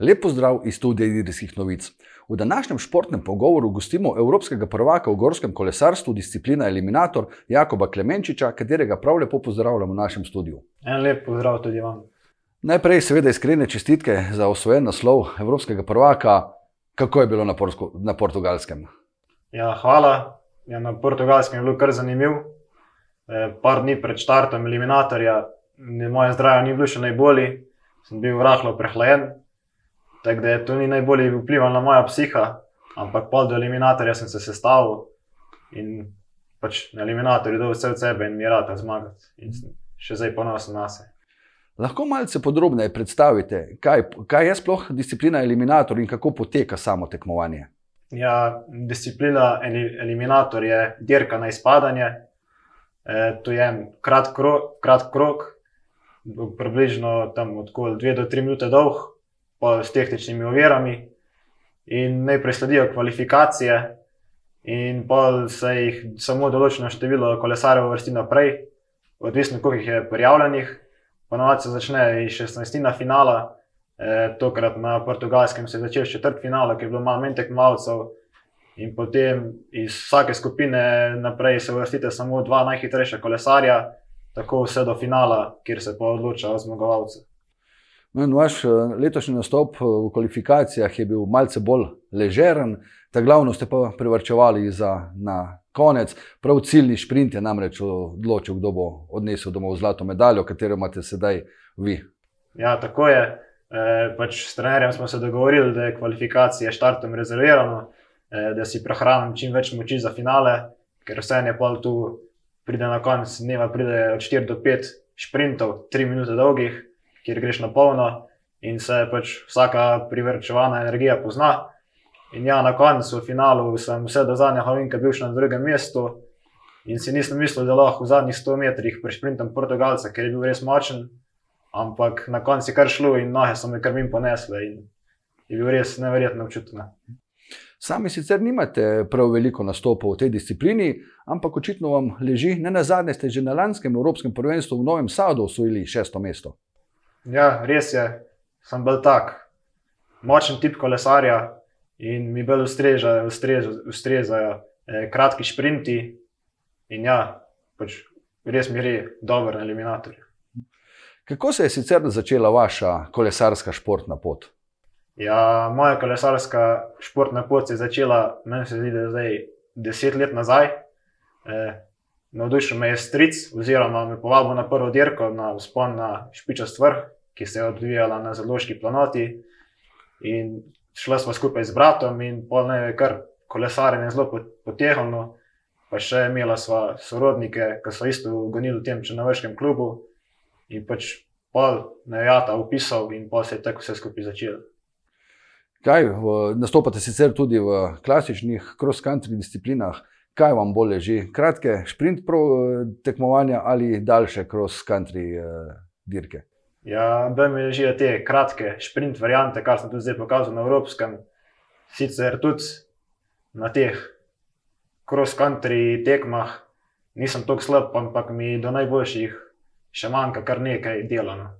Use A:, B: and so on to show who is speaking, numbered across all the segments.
A: Lep pozdrav iz studija Idrijskih novic. V današnjem športnem pogovoru gostimo evropskega prvaka v gorskem kolesarstvu, disciplina Eliminator Jakoba Klemenčiča, katerega prav lepo pozdravljamo v našem studiu.
B: En lep pozdrav tudi vam.
A: Najprej, seveda, iskrene čestitke za osvojen naslov evropskega prvaka. Kako je bilo na, porsko, na portugalskem?
B: Ja, hvala. Ja, na portugalskem je bilo kar zanimivo. E, par dni pred štartom eliminatorja, moje zdravje ni bilo še najbolje, sem bil rahlo prehlajen. Tako da to ni najbolje vplivalo na moja psiha, ampak pol do eliminatorja sem se sestavil in pač na eliminatorju dol vse od sebe in mi je rad zmagati. In še zdaj ponosen na sebe.
A: Lahko malce podrobneje predstavite, kaj, kaj je sploh disciplina eliminator in kako poteka samo tekmovanje?
B: Ja, disciplina eliminator je dirka na izpadanje. E, to je en krat krok, krat krok približno tam od 2 do 3 minute dolg, s tehničnimi ovirami. In najprej sledijo kvalifikacije, in pa se jih samo določeno število kolesarjev vrsti naprej, odvisno koliko jih je prijavljenih. Ponovadi se začne iz 16. finala, e, tokrat na portugalskem se je začel četrt finala, ki je bilo malo manj tekmovalcev. In potem iz vsake skupine naprej se vrstite samo dva najhitrejša kolesarja, tako vse do finala, kjer se pa odloča o zmagovalcu.
A: No, vaš eh, letošnji nastop eh, v kvalifikacijah je bil malce bolj ležeren, ta glavno ste pa privrčevali za na konec. Prav ciljni sprint je namreč odločil, kdo bo odnesel domov zlato medaljo, katero imate sedaj vi.
B: Ja, tako je. E, pač s trenerjem smo se dogovorili, da je kvalifikacije štartom rezervirano, e, da si prehranim čim več moči za finale, ker vse je pol tu pride na konec dneva, pride od 4 do 5 sprintov, 3 minute dolgih, kjer greš na polno in se pač vsaka privrčevana energija pozna. In ja, na koncu, v finalu, sem vse do zadnjega hovinka bil še na drugem mestu in si nisem mislil, da lahko v zadnjih 100 metrih prešprintam Portugalca, ker je bil res močen. Ampak na koncu je kar šlo in noge so me kar min ponesle in je bil res neverjetno občutno.
A: Sami sicer nimate prav veliko nastopov v tej disciplini, ampak očitno vam leži, ne na zadnje, ste že na lanskem Evropskem prvenstvu v Novem Sadu osvojili šesto mesto.
B: Ja, res je, sem bil tak, močen tip kolesarja in mi bolj ustrezajo, ustrezajo eh, kratki sprinti. In ja, pač res mi je dobro na eliminatorju.
A: Kako se je sicer začela vaša kolesarska športna pot?
B: Ja, moja kolesarska športna pot se je začela, meni se zdi, da je zdaj deset let nazaj. E, Navdušil me je stric, oziroma me povabil na prvo dirko na vzpon na Špičast vrh, ki se je odvijala na Zaloški planoti. In šla sva skupaj z bratom in polno je kar kolesarjenje zelo potehno. Pa še imela sva sorodnike, ki so isto gonili v tem črnovrškem klubu. In pač pol ne jata upisal in pol se je tako vse skupaj začelo.
A: Kaj, v, nastopate sicer tudi v klasičnih cross-country disciplinah, kaj vam bolj leži? Kratke sprint pro, tekmovanja ali daljše cross-country eh, dirke?
B: Ja, da mi ležijo te kratke sprint variante, kar sem tudi zdaj pokazal na evropskem. Sicer tudi na teh cross-country tekmah nisem tako slab, ampak mi do najboljših še manjka kar nekaj delano.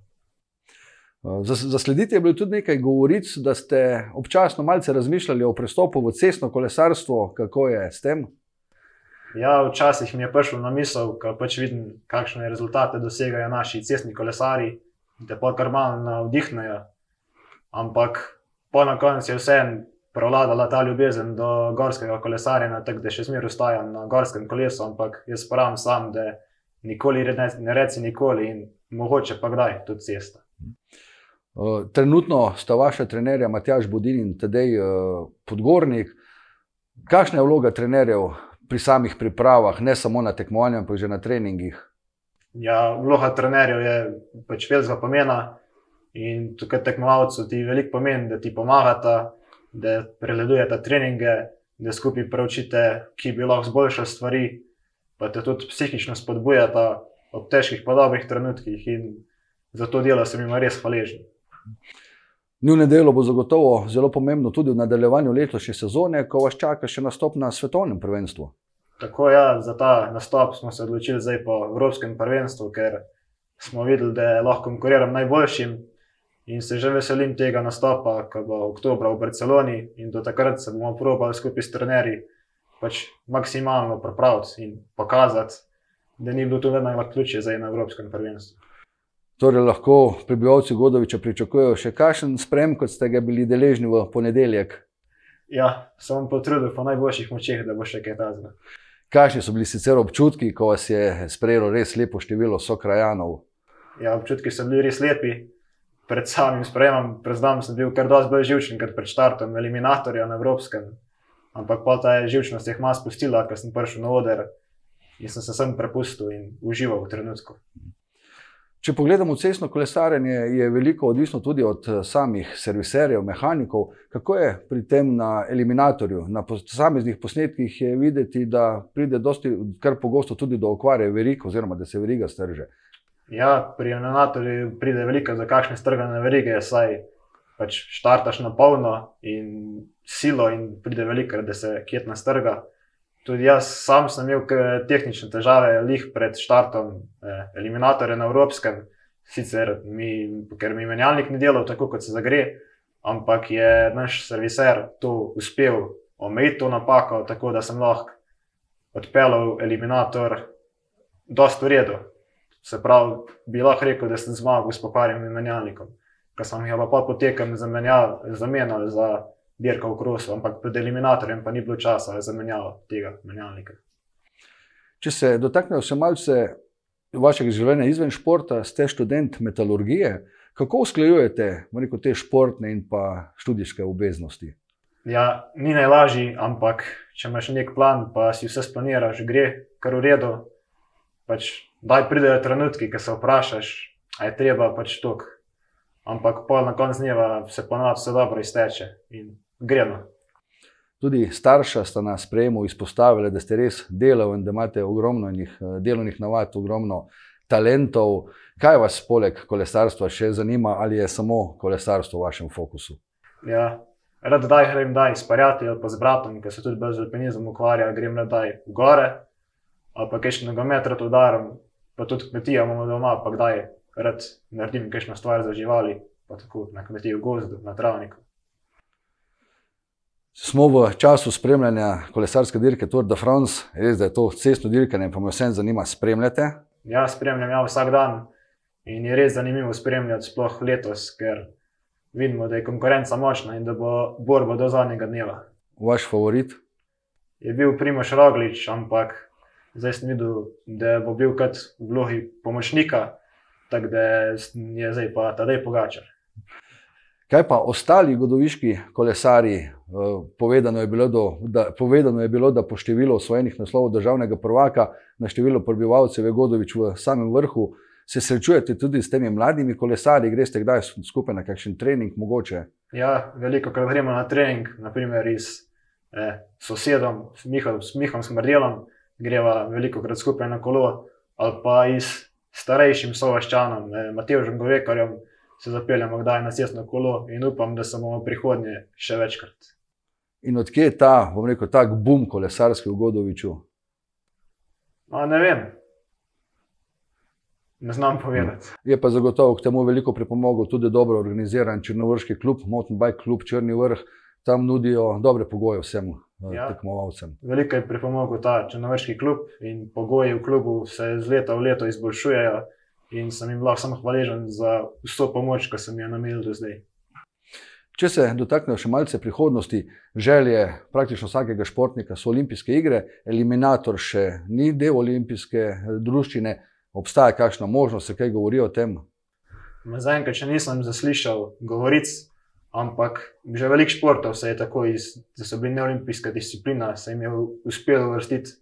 A: Zaslediti je bilo tudi nekaj govoric, da ste občasno malce razmišljali o prestopu v cestno kolesarstvo, kako je s tem.
B: Ja, včasih mi je prišlo na misel, ko pač vidim, kakšne rezultate dosegajo naši cestni kolesari, da pa kar malo navdihnejo. Ampak po na koncu je vseeno prevladala ta ljubezen do gorskega kolesarja, tako da še zmeraj ostajam na gorskem kolesu, ampak jaz pravim sam, da nikoli ne reci nikoli in mogoče pa kdaj tudi cesta.
A: Eh, trenutno sta vaša trenerja Matjaš Budin in tedej uh, podgornik. Kakšna je vloga trenerjev pri samih pripravah, ne samo na tekmovanju, ampak že na treningih?
B: Ja, vloga trenerjev je pač velikega pomena in tukaj tekmovalcu ti veliko pomeni, da ti pomagata, da preledujete treninge, da skupaj preučite, ki bi lahko zboljšali stvari, pa te tudi psihično spodbujata ob težkih, pa dobrih trenutkih in za to delo sem jim res hvaležen.
A: Njuno delo bo zagotovo zelo pomembno tudi v nadaljevanju letošnje sezone, ko vas čaka še nastop na svetovnem prvenstvu.
B: Tako ja, za ta nastop smo se odločili zdaj po Evropskem prvenstvu, ker smo videli, da lahko konkuriram najboljšim In se že veselim tega nastopa, ki bo oktober v Barceloni in do takrat se bomo probali skupaj s trenerji pač maksimalno pripraviti in pokazati, da ni bilo to vedno na ključe za eno evropsko prvenstvo.
A: Torej, lahko prebivalci Godoviča pričakujejo še kakšen sprem, kot ste ga bili deležni v ponedeljek.
B: Ja, sem potrudil po najboljših močeh, da bo še kaj tazga.
A: Kakšni so bili sicer občutki, ko vas je sprejelo res lepo število sokrajanov?
B: Ja, občutki so bili res lepi. Pred samim sprejemom, priznam, sem bil kar dosti bolj živčen kot pred štartom eliminatorja na Evropskem. Ampak pa ta živčnost je hmas spustila, ker sem prišel na oder in sem se sem prepustil in užival v trenutku.
A: Če pogledamo cestno kolesarjenje, je veliko odvisno tudi od eh, samih serviserjev, mehanikov. Kako je pri tem na eliminatorju? Na posameznih posnetkih je videti, da pride dosti, kar pogosto tudi do okvare verige, oziroma da se veriga strže.
B: Ja, pri eliminatorju pride veliko za kakšne strgane verige, saj pač štartaš na polno in silo, in pride veliko, da se kjetna strga. Tudi jaz sam sem imel tehnične težave, lih pred štartom eh, eliminatorja na Evropskem, sicer mi, ker mi menjalnik ni delal tako, kot se zagre, ampak je naš serviser to uspel omejiti to napako, tako da sem lahko odpeljal eliminator dosto v redu. Se pravi, bi lahko rekel, da sem zmagal s pokvarjenim menjalnikom, ker sem jih pa potekal zamenjal za dirka v krosu, ampak pred eliminatorjem pa ni bilo časa za menjavo tega menjalnika.
A: Če se dotaknemo še malce vašega življenja izven športa, ste študent metalurgije. Kako usklajujete rekel, te športne in pa študijske obveznosti?
B: Ja, ni najlažji, ampak če imaš nek plan, pa si vse splaniraš, gre kar v redu. Pač, daj pridejo trenutki, ki se vprašaš, ali je treba pač tok. Ampak pa na koncu dneva se ponovadi vse dobro izteče in gremo.
A: Tudi starša sta na sprejemu izpostavili, da ste res delovni in da imate ogromno njih, eh, delovnih navad, ogromno talentov. Kaj vas poleg kolesarstva še zanima, ali je samo kolesarstvo v vašem fokusu?
B: Ja, rad da grem daj s prijatelji ali pa z bratom, ki se tudi brez alpinizma ukvarja, grem rad daj v gore, ali pa kaj še nogomet rad udarim, pa tudi kmetija imamo doma, pa kdaj rad naredim kakšno stvar za živali, pa tako na kmetiji v gozdu, na travniku.
A: Smo v času spremljanja kolesarske dirke Tour de France, res da je to cestno dirkanje, pa me vsem zanima, spremljate?
B: Ja, spremljam ja vsak dan in je res zanimivo spremljati, sploh letos, ker vidimo, da je konkurenca močna in da bo borba do zadnjega dneva.
A: Vaš favorit?
B: Je bil Primoš Roglič, ampak zdaj sem videl, da bo bil kot v vlogi pomočnika, tako da je zdaj pa ta dej pogačar.
A: Kaj pa ostali godoviški kolesari? Eh, povedano je bilo, da, povedano je bilo, da po številu osvojenih naslovov državnega prvaka na število prebivalcev je Godovič v samem vrhu. Se srečujete tudi s temi mladimi kolesarji, greste kdaj skupaj na kakšen trening? Mogoče?
B: Ja, veliko krat gremo na trening, naprimer s eh, sosedom, s Mihom, s Mihom Smrdelom, greva veliko krat skupaj na kolo, ali pa s starejšim sovaščanom, eh, Matejem Govekarjem se zapeljemo kdaj na cestno kolo in upam, da se bomo v prihodnje še večkrat.
A: In odkje je ta, bom rekel, tak bum kolesarski v Godoviču?
B: Ma, ne vem. Ne znam povedati.
A: Je pa zagotovo k temu veliko pripomogel tudi dobro organiziran Črnovrški klub, Mountain Bike Club Črni vrh. Tam nudijo dobre pogoje vsem eh, ja, tekmovalcem.
B: Veliko je pripomogel ta Črnovrški klub in pogoji v klubu se iz leta v leto izboljšujejo in sem jim lahko samo hvaležen za vso pomoč, ki sem jo namenil do zdaj.
A: Če se dotaknemo še malce prihodnosti, želje praktično vsakega športnika so olimpijske igre, eliminator še ni del olimpijske družščine, obstaja kakšna možnost, se kaj govori o tem?
B: Zaenkrat, če nisem zaslišal govoric, ampak že veliko športov se je tako, iz, da so bili neolimpijska disciplina, se jim je uspelo vrstiti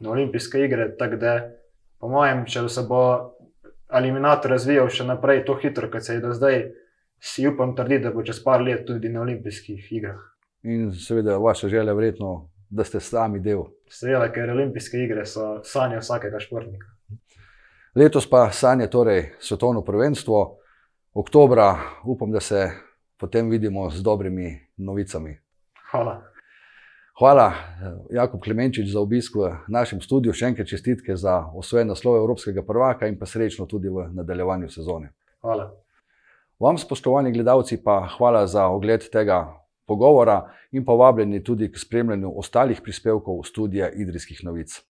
B: na olimpijske igre. Tako da, po mojem, če se bo eliminator razvijal še naprej tako hitro, kot se je do zdaj, si upam trditi, da bo čez par let tudi na olimpijskih igrah.
A: In seveda, vaša želja je verjetno, da ste sami del.
B: Seveda, ker olimpijske igre so sanje vsakega športnika.
A: Letos pa sanje torej svetovno prvenstvo, oktobra, upam, da se potem vidimo z dobrimi novicami.
B: Hvala.
A: Hvala, Jakob Klemenčič, za obisk v našem studiu. Še enkrat čestitke za osvojen naslov Evropskega prvaka in pa srečno tudi v nadaljevanju sezone.
B: Hvala.
A: Vam, spoštovani gledalci, pa hvala za ogled tega pogovora in pa vabljeni tudi k spremljanju ostalih prispevkov studija Idrijskih novic.